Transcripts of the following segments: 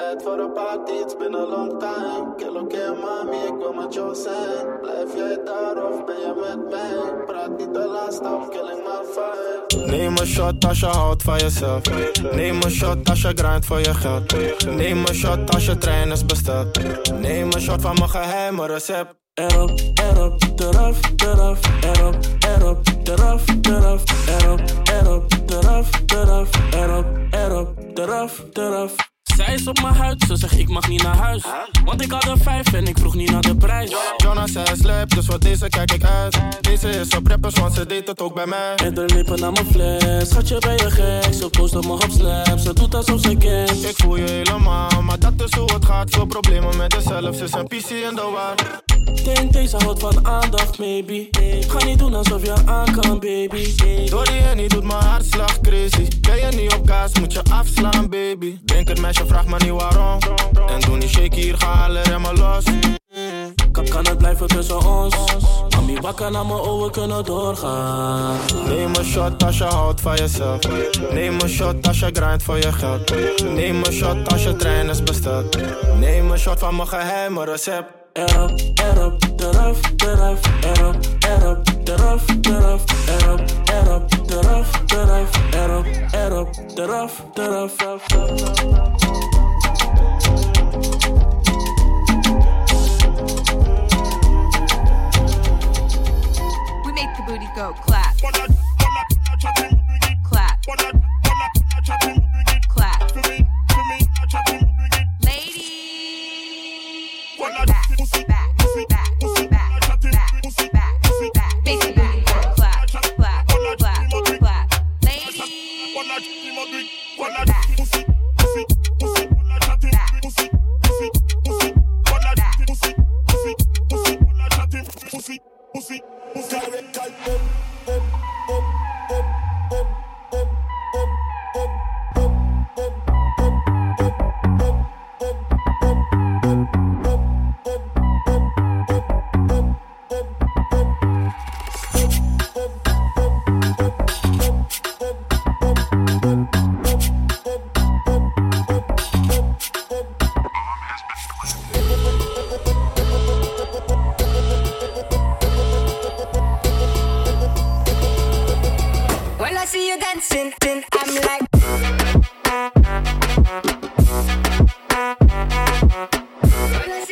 Tijd voor een party, it's been a long time. Kill oké, mami, ik wil met jou zijn. Blijf jij daar of ben je met mij? Praat niet te laat, stop killing my vibe. Neem een shot als je houdt van jezelf. Neem een shot als je grindt voor je geld. Neem een shot als je trein is besteld. Neem een shot van mijn geheime recept. Erop, erop, eraf, eraf, erop, erop, eraf, eraf, erop, erop, eraf, eraf, erop, erop, eraf, eraf. Zij is op mijn huid, ze zegt ik mag niet naar huis. Want ik had een vijf en ik vroeg niet naar de prijs. Jonas zei slap, dus voor deze kijk ik uit. Deze is op rappers, want ze deed het ook bij mij. Met de lippen naar mijn fles, schatje ben je gek. Ze post op me op snap, ze doet alsof ze kent. Ik voel je helemaal, maar dat is hoe het gaat. Veel problemen met jezelf, ze is een PC in de war. Denk deze houdt van aandacht, maybe. Ga niet doen alsof je aan kan, baby. Door die en doet mijn baby. Denk het meisje, vraag me niet waarom. En doe niet shaky, hier ga alle remmen los. Kan, kan het blijven tussen ons? Mami, wakker naar mijn ogen kunnen doorgaan. Neem een shot als je houdt van jezelf. Neem een shot als je grindt voor je geld. Neem een shot als je trein is besteld. Neem een shot van mijn geheime recept. Erop, erop, eraf, eraf, erop, erop, eraf, eraf, erop, erop, the rough, the rough, the rough, the rough, rough, rough, booty go clap. Clap.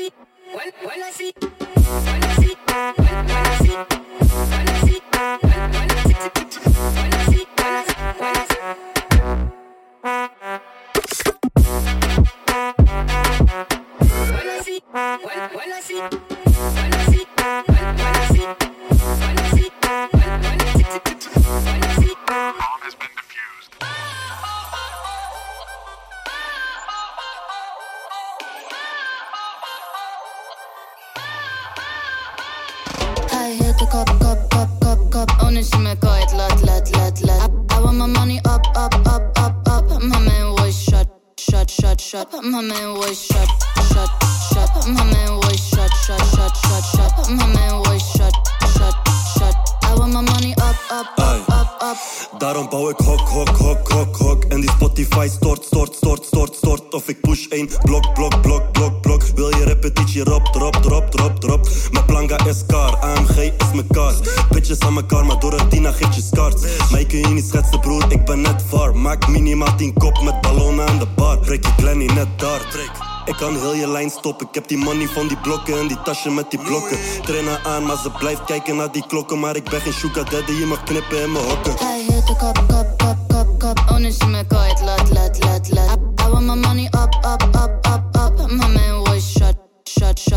así, bueno, bueno así. Stort, stort. Of ik push één blok, blok, blok, blok, blok. Wil je repetitie, rop, drop, drop, drop, drop. Mijn planga is car, AMG is mijn kaas. Bitches aan elkaar, maar door het Dina geeft je scars. Mij kun je niet schetsen, broer, ik ben net var. Maak minimaal 10 kop met ballonnen aan de bar. Breek je Glenny net daar, breek. Ik kan heel je lijn stoppen. Ik heb die money van die blokken en die tasje met die blokken. Trainen aan, maar ze blijft kijken naar die klokken. Maar ik ben geen sugar daddy, je mag knippen in mijn hokken. I hit the cup, cup, cup, cup, cup. Oh, nu zie me kwijt, laat, laat, laat, laat.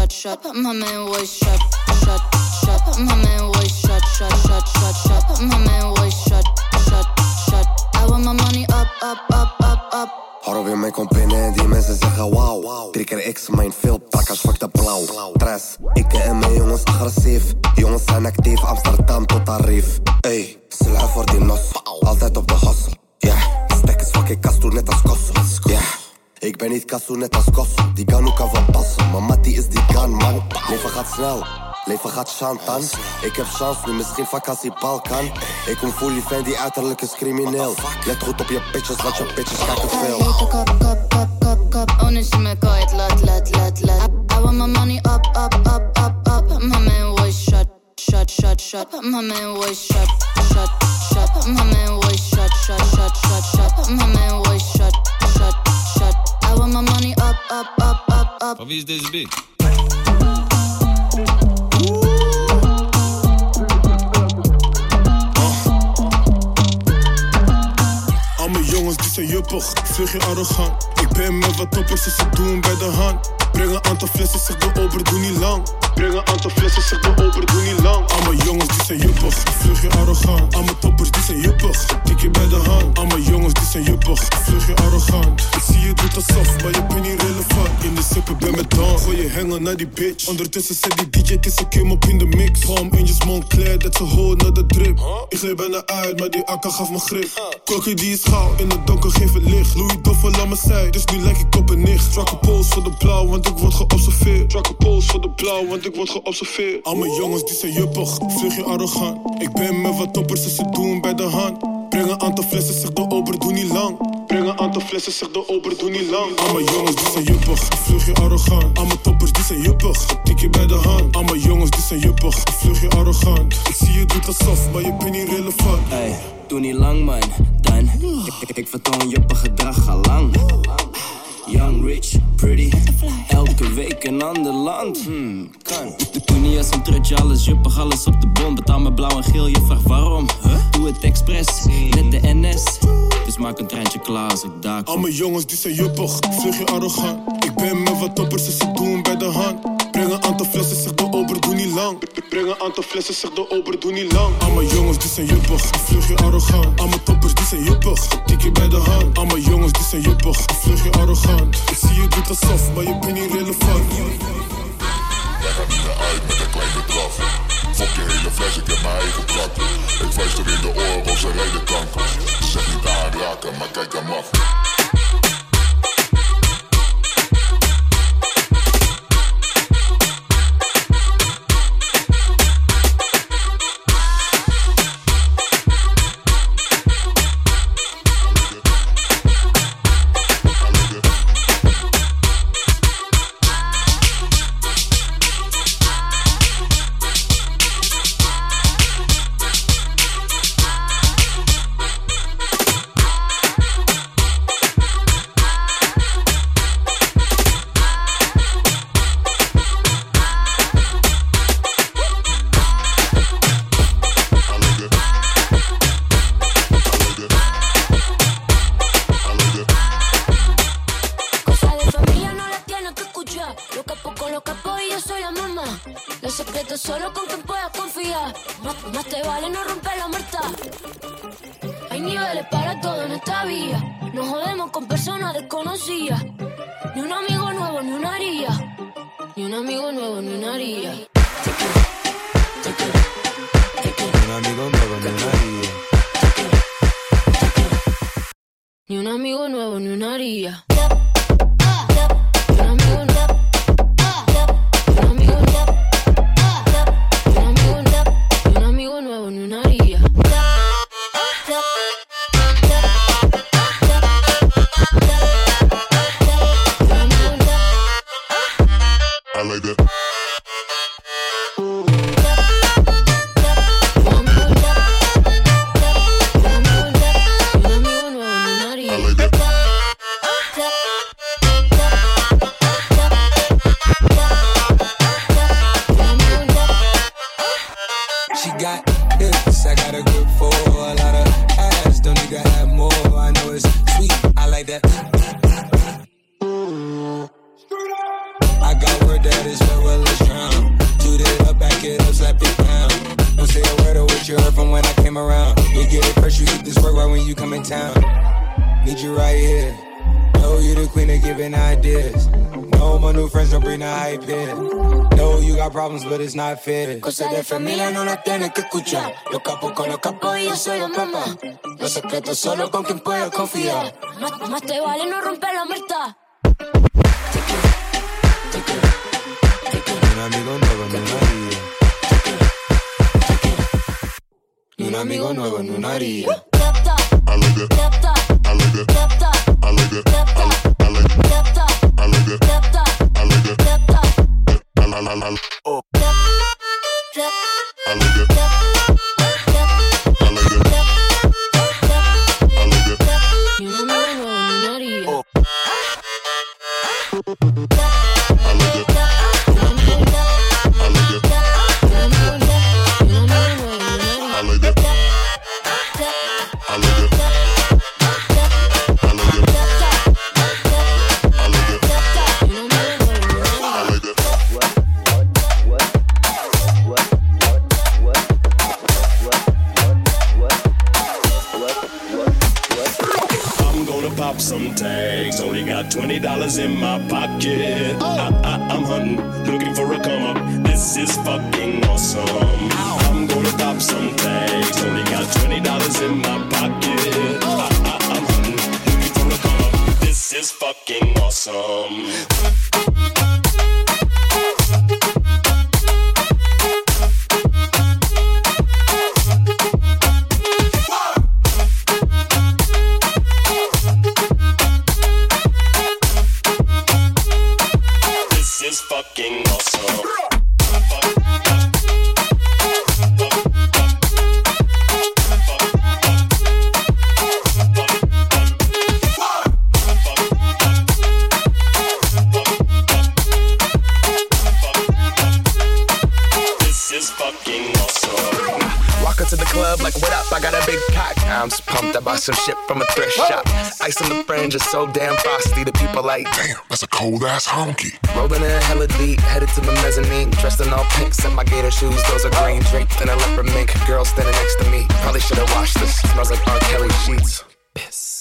Shut, shut. My man was shut, shut, shut. My man was shut, shut, shut, shut, shut. My man was shut, shut, shut. I want my money up, up, up, up, up. Hoor weer mij komt en die mensen zeggen wauw. Drie keer X, mijn veel prakkers, fuck de blauw. Tres, ik en mijn jongens agressief. Jongens zijn actief, Amsterdam tot Tarief. Ey, sluit voor die nos, altijd op de hustle. Ja, yeah. stek is fucking kastoe net als kosso. Ik ben niet kassoen net als Kosso, die Ganu kan van passen. Maar die is die kan, man. Leven gaat snel, leven gaat chantan. Ik heb chance nu, misschien vakantie Balkan. Ik kom voor die fan, die uiterlijk is crimineel. Let goed op je pitches, want je pitches kijken veel. Kop, kop, kop, kop, kop. Oh, nu zie me lat, lat, lat, laat. I want my money up, up, up, up, up. My man was shot, shot, shot, shot. My man was shot, shot, shot. My man was shot, shot, shot, shot, shot. My man was shot. Van wie is deze beat? Jongens die zijn juppig, vlug je arrogant. Ik ben met wat toppers, dus ze doen bij de hand. Breng een aantal flessen, zeg de ober, doe niet lang. Breng een aantal flessen, zeg de ober, doe niet lang. Al mijn jongens die zijn juppig, vlug je arrogant. Al mijn toppers die zijn juppig, hangen naar die bitch. Ondertussen zet die DJ, een kim op in de mix. In je Montclair, dat ze hoort naar de drip. Ik gleed bijna uit, maar die akka gaf me grip. Kokkie die is gauw, in het donker geef het licht. Louis Doffer aan mijn zij, dus nu lijk ik op een nicht. Strak een pols voor de blauw, want ik word geobserveerd. Strak een pols voor de blauw, want ik word geobserveerd. Al mijn jongens die zijn juppig, vlug je arrogant. Ik ben met wat toppers, dus ze doen bij de hand. Breng een aantal flessen, zeg de ober, doe niet lang. Breng een aantal flessen, zeg de ober, doe niet lang. Al mijn jongens die zijn juppig, vlug je arrogant. Al mijn toppers die zijn juppig, tik je bij de hand. Al mijn jongens die zijn juppig, vlug je arrogant. Ik zie je doet alsof, maar je bent niet relevant. Hey, doe niet lang man, dan Ik, ik, ik vertoon juppig gedrag al lang Young, rich, pretty Elke week een ander land hmm, kan Doe niet als een trutje, alles juppig, alles op de bom Betaal me blauw en geel, je vraagt waarom Doe het expres, net de NS Dus maak een treintje klaar als ik daar Al mijn jongens die zijn juppig, vlug je arrogant. Ik ben met wat toppers, dus ze doen bij de hand. Breng een aantal flessen, zeg de ober, doe niet lang. Breng een aantal flessen, zeg de ober, doe niet lang. Al mijn jongens die zijn juppig, vlug je arrogant. Al mijn toppers die zijn juppig, tik je bij de hand. Al mijn jongens die zijn juppig, vlug je arrogant. Ik zie je doet alsof, maar je bent niet relevant. Wij gaan niet uit met een klein bedrag. Fok je hele fles, ik heb mijn eigen plat. Ik wijs er in de oren ze rijden kanker. Zeg niet aanraken, maar kijk hem af. Amigo nuevo, ni una haría. Don't say a word of what you heard from when I came around. You get it first, you hit this work right when you come in town. Need you right here. Know you the queen of giving ideas. No, my new friends don't bring the hype here. Know you got problems, but it's not fair. Cosas de familia no las tienes que escuchar. Los capos con los capos y yo soy la mamá. Los secretos solo con quien puedas confiar. Más, más te vale no romper la muerta. Un amigo nuevo, ni un amigo nuevo, ni una that. Some shit from a thrift shop. Ice on the fringe is so damn frosty. The people like, damn, that's a cold ass honky. Rolling in hella deep, headed to the mezzanine. Dressed in all pink, set my gator shoes. Those are green, draped in a leopard mink. Girl standing next to me. Probably should have washed this. Smells like R. Kelly sheets. Piss.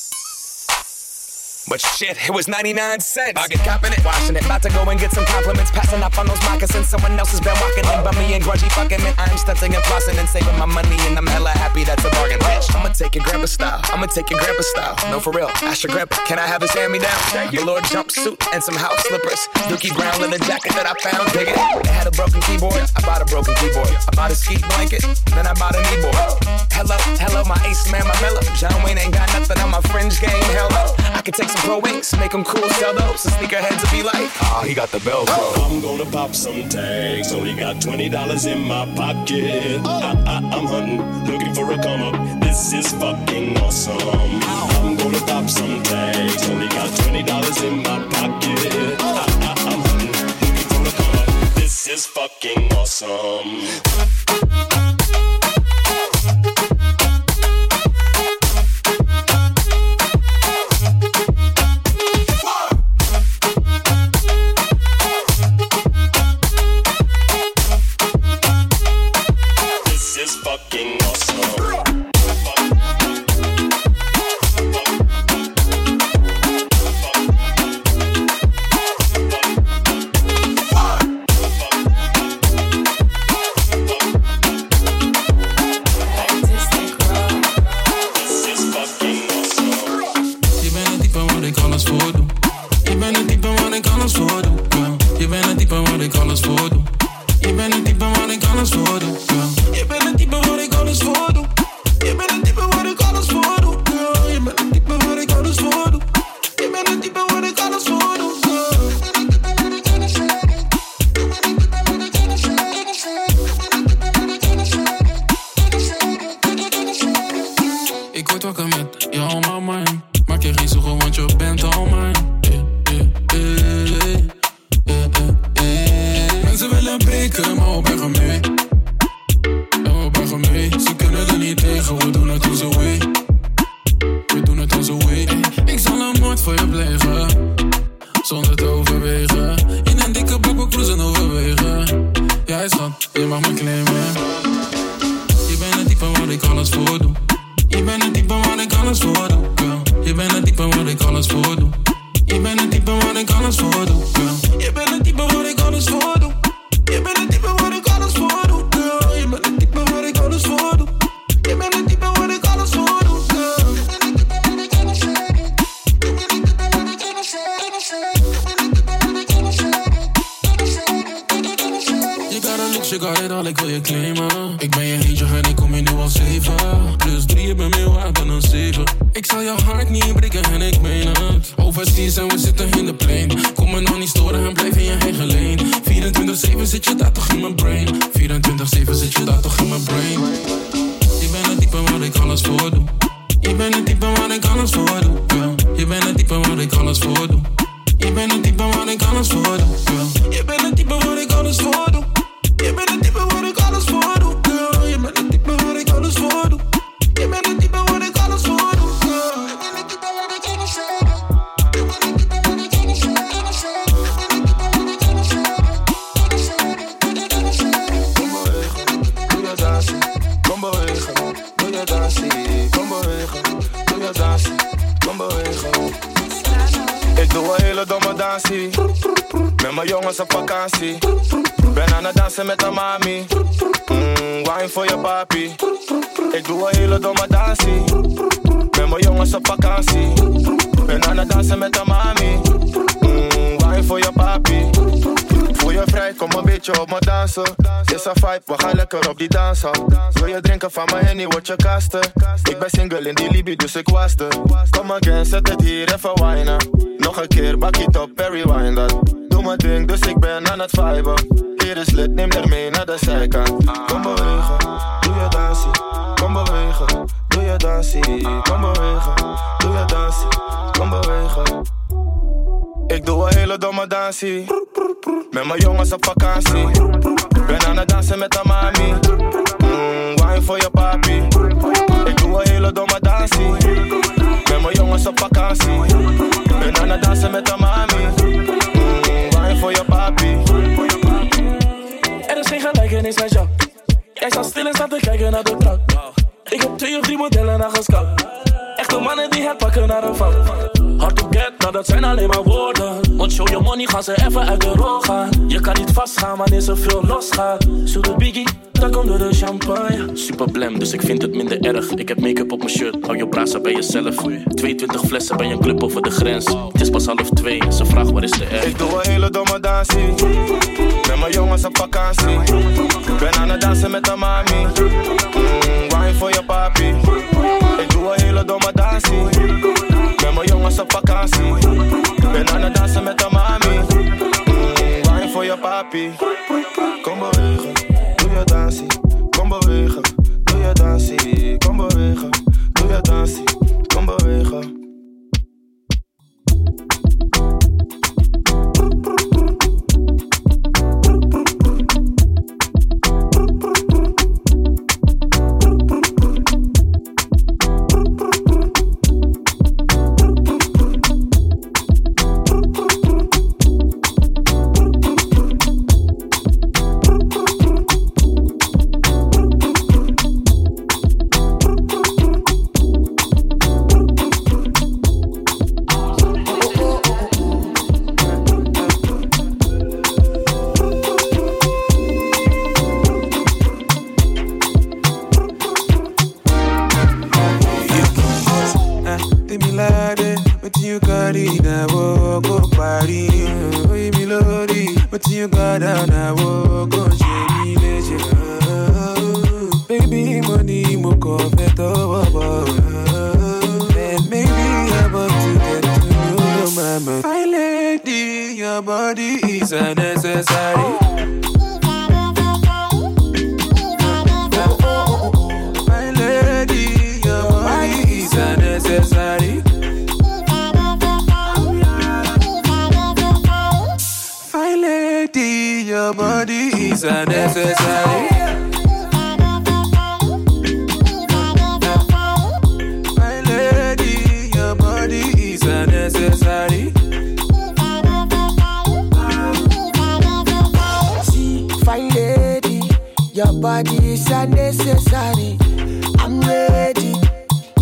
But shit, it was 99 cents. I get copping it, washing it. About to go and get some compliments. Passing up on those moccasins. Someone else has been walking in by me and grudgy fucking man. I'm stunting and flossing and saving my money. And I'm hella happy that's a bargain, take your grandpa style. I'ma take your grandpa style. No, for real. Ask your grandpa, can I have his hand me down? Velour jumpsuit and some house slippers. Dookie brown leather jacket that I found. Dig it. It had a broken keyboard. I bought a broken keyboard. I bought a ski blanket. Then I bought a kneeboard. Hello, hello, my ace man, my mellow. John Wayne ain't got nothing on my fringe game. Hello. I could take some pro wings, make them cool, sell those. So sneakerheads will be like, ah, he got the Velcro. I'm gonna pop some tags. Only got twenty dollars in my pocket. I, I, I'm hunting, looking for a come up. This is fucking awesome. I'm gonna pop some tags. Only got twenty dollars in my pocket. I'm hunting, looking for come up. This is fucking awesome. This is fucking ik meen het. Overseas en we zitten in de plane. Kom me nou niet storen en blijf in je eigen lane. 24-7 zit je daar toch in mijn brain. 24-7 zit je daar toch in mijn brain. Ik bent het type waar ik alles voor doe. Hele domme dansie. Met mijn jongens op vakantie. Ben aan het dansen met de mami. Mm, wine voor je papi. Je vrij, kom een beetje op me dansen. Is een vibe, we gaan lekker op die dansen. Wil je drinken van mijn henny, word je kasten. Ik ben single in die Libi, dus ik was er. Kom again, zet het hier even wijnen. Nog een keer, bak het op, Perry wine dat. Doe mijn ding, dus ik ben aan het viben. Hier is lid, neem er mee naar de zijkant. Kom bewegen, doe je dansie. Kom bewegen, doe je dansie. Kom bewegen, doe je dansie. Kom bewegen. Ik doe een hele domme dansie. Met mijn jongens op vakantie. Ben aan het dansen met de mami. Mm, wine voor je papi. Ik doe een hele domme dansie. Met mijn jongens op vakantie. Ben aan het dansen met de mami. Mm, wine voor je papi. Er is geen gelijkenis met jou. Jij staat stil en staat te kijken naar de trap. Ik heb twee of drie modellen naar gescout. Echte mannen die het pakken naar een fout. Hard to get, nou dat zijn alleen maar woorden. Want show your money gaan ze even uit de rol gaan. Je kan niet vastgaan wanneer ze veel losgaat. Zoete biggie, dan komt de champagne. Super blem, dus ik vind het minder erg. Ik heb make-up op mijn shirt, hou je brasa bij jezelf. 22 flessen bij een club over de grens. Het is pas half twee, ze vraagt waar is de R. Ik doe een hele domme dansie. Met mijn jongens op vakantie. Ben aan het dansen met de mami. Mm, wine voor je papi. Doe hele domme dansie. Met mijn jongens op vakantie. Ben aan het dansen met de mami. Mm, wine voor je papi. Kom bewegen, doe je dansie. Kom bewegen, doe je dansie. My lady, your body is unnecessary. My lady, your body is. My lady, your body is unnecessary. Body is unnecessary. I'm ready.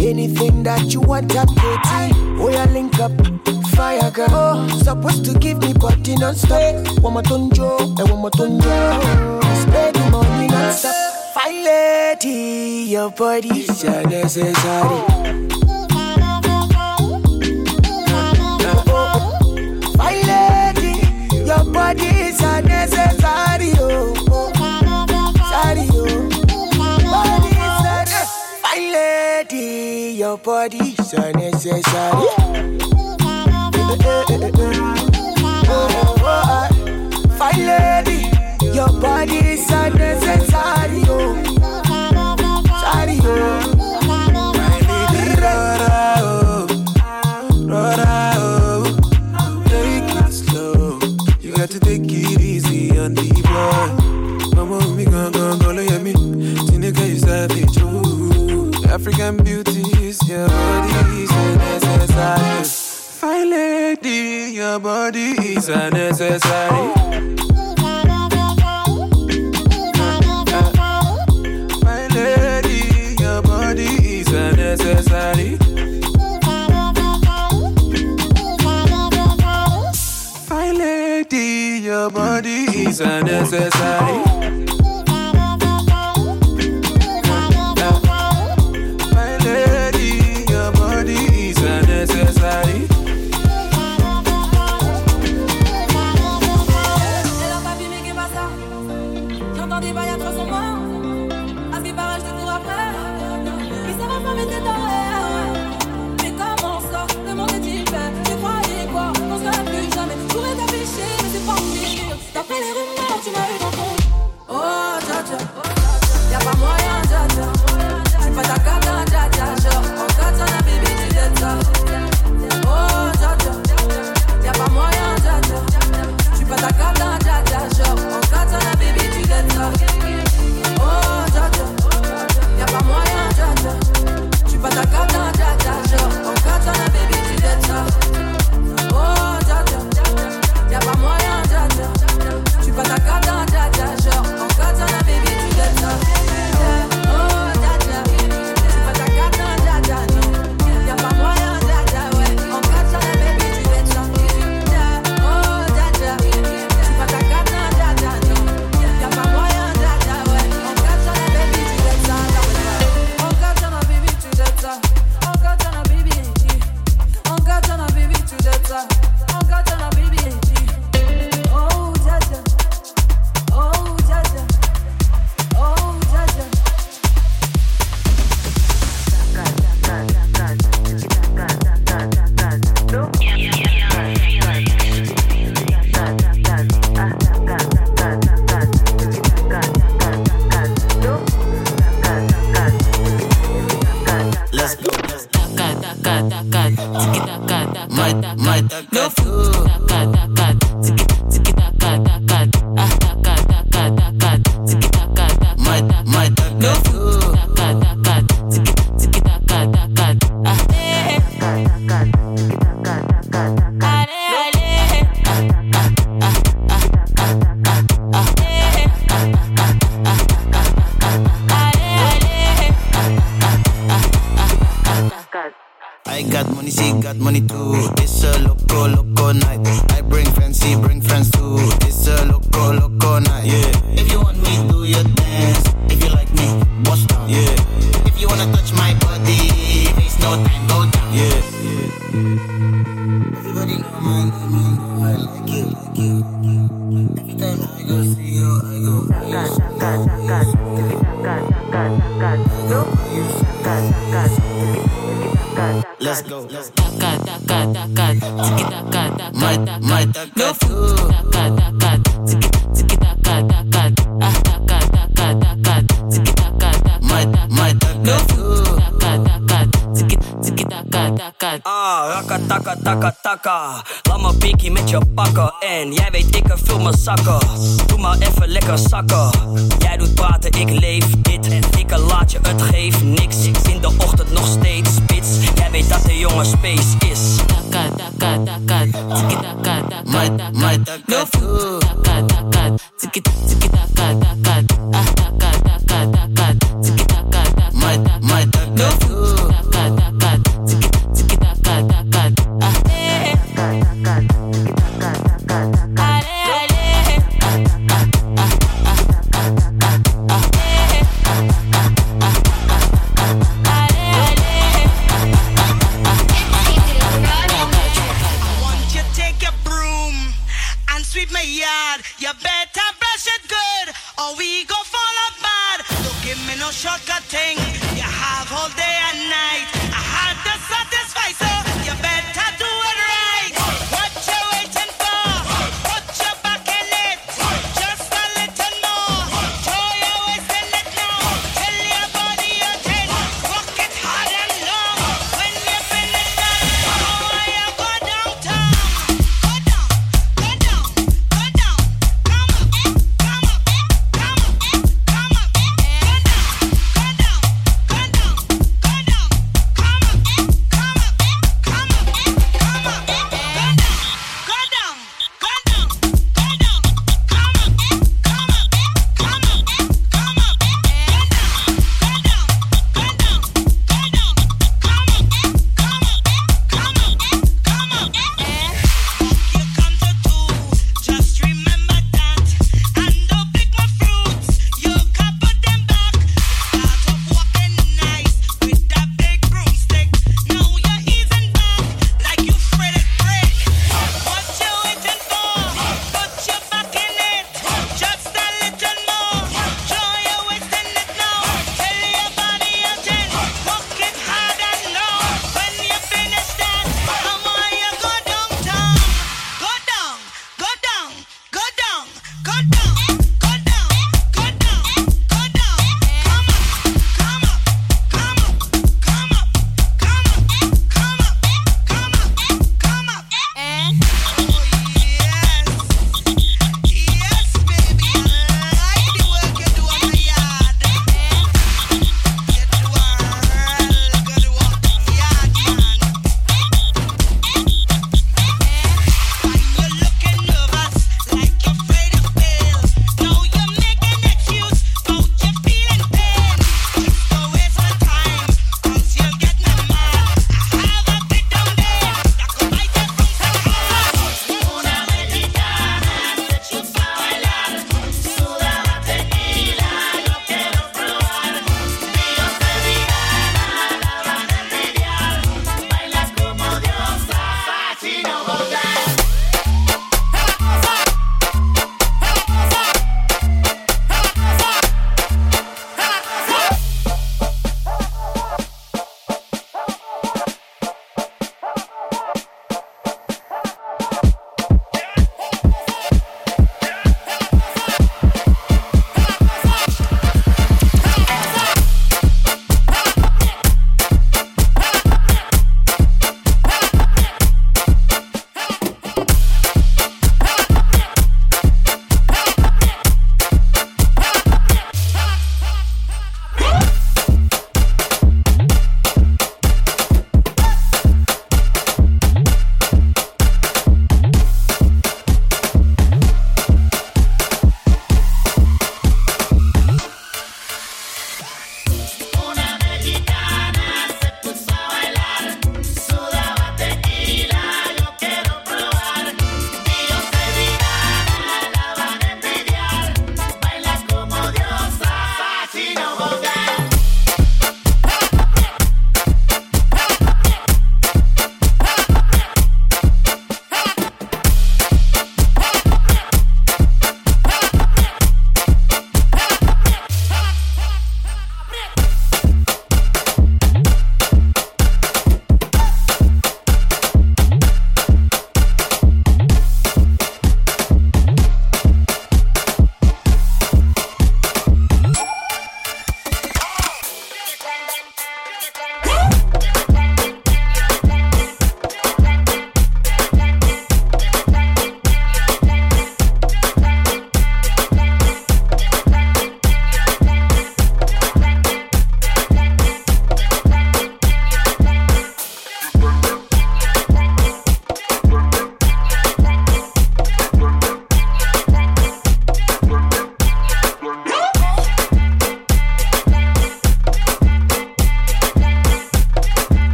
Anything that you want, I'm ready. Oh, yeah, link up. Fire girl, oh, supposed to give me body non-stop. One more tonjo, and one more tonjo. Spend money non-stop. Fine lady, your body is unnecessary. Your body your body so necessary. Fine lady, your body is so necessary. Oh. oh. To take it easy on the. Mama, we me. You savage, ooh. African beauty. Your body is a necessary. Fine lady, your body is a necessary. Fine lady, your body is a necessary. Fine lady, your body is a necessary. wanna touch my body. Waste no time. Jij doet praten, ik leef dit. Dikke laat je, het geeft niks. In de ochtend nog steeds spits. Jij weet dat de jongen space is. Taka, taka, taka, tiki taka, taka, taka, taka, taka, taka, taka,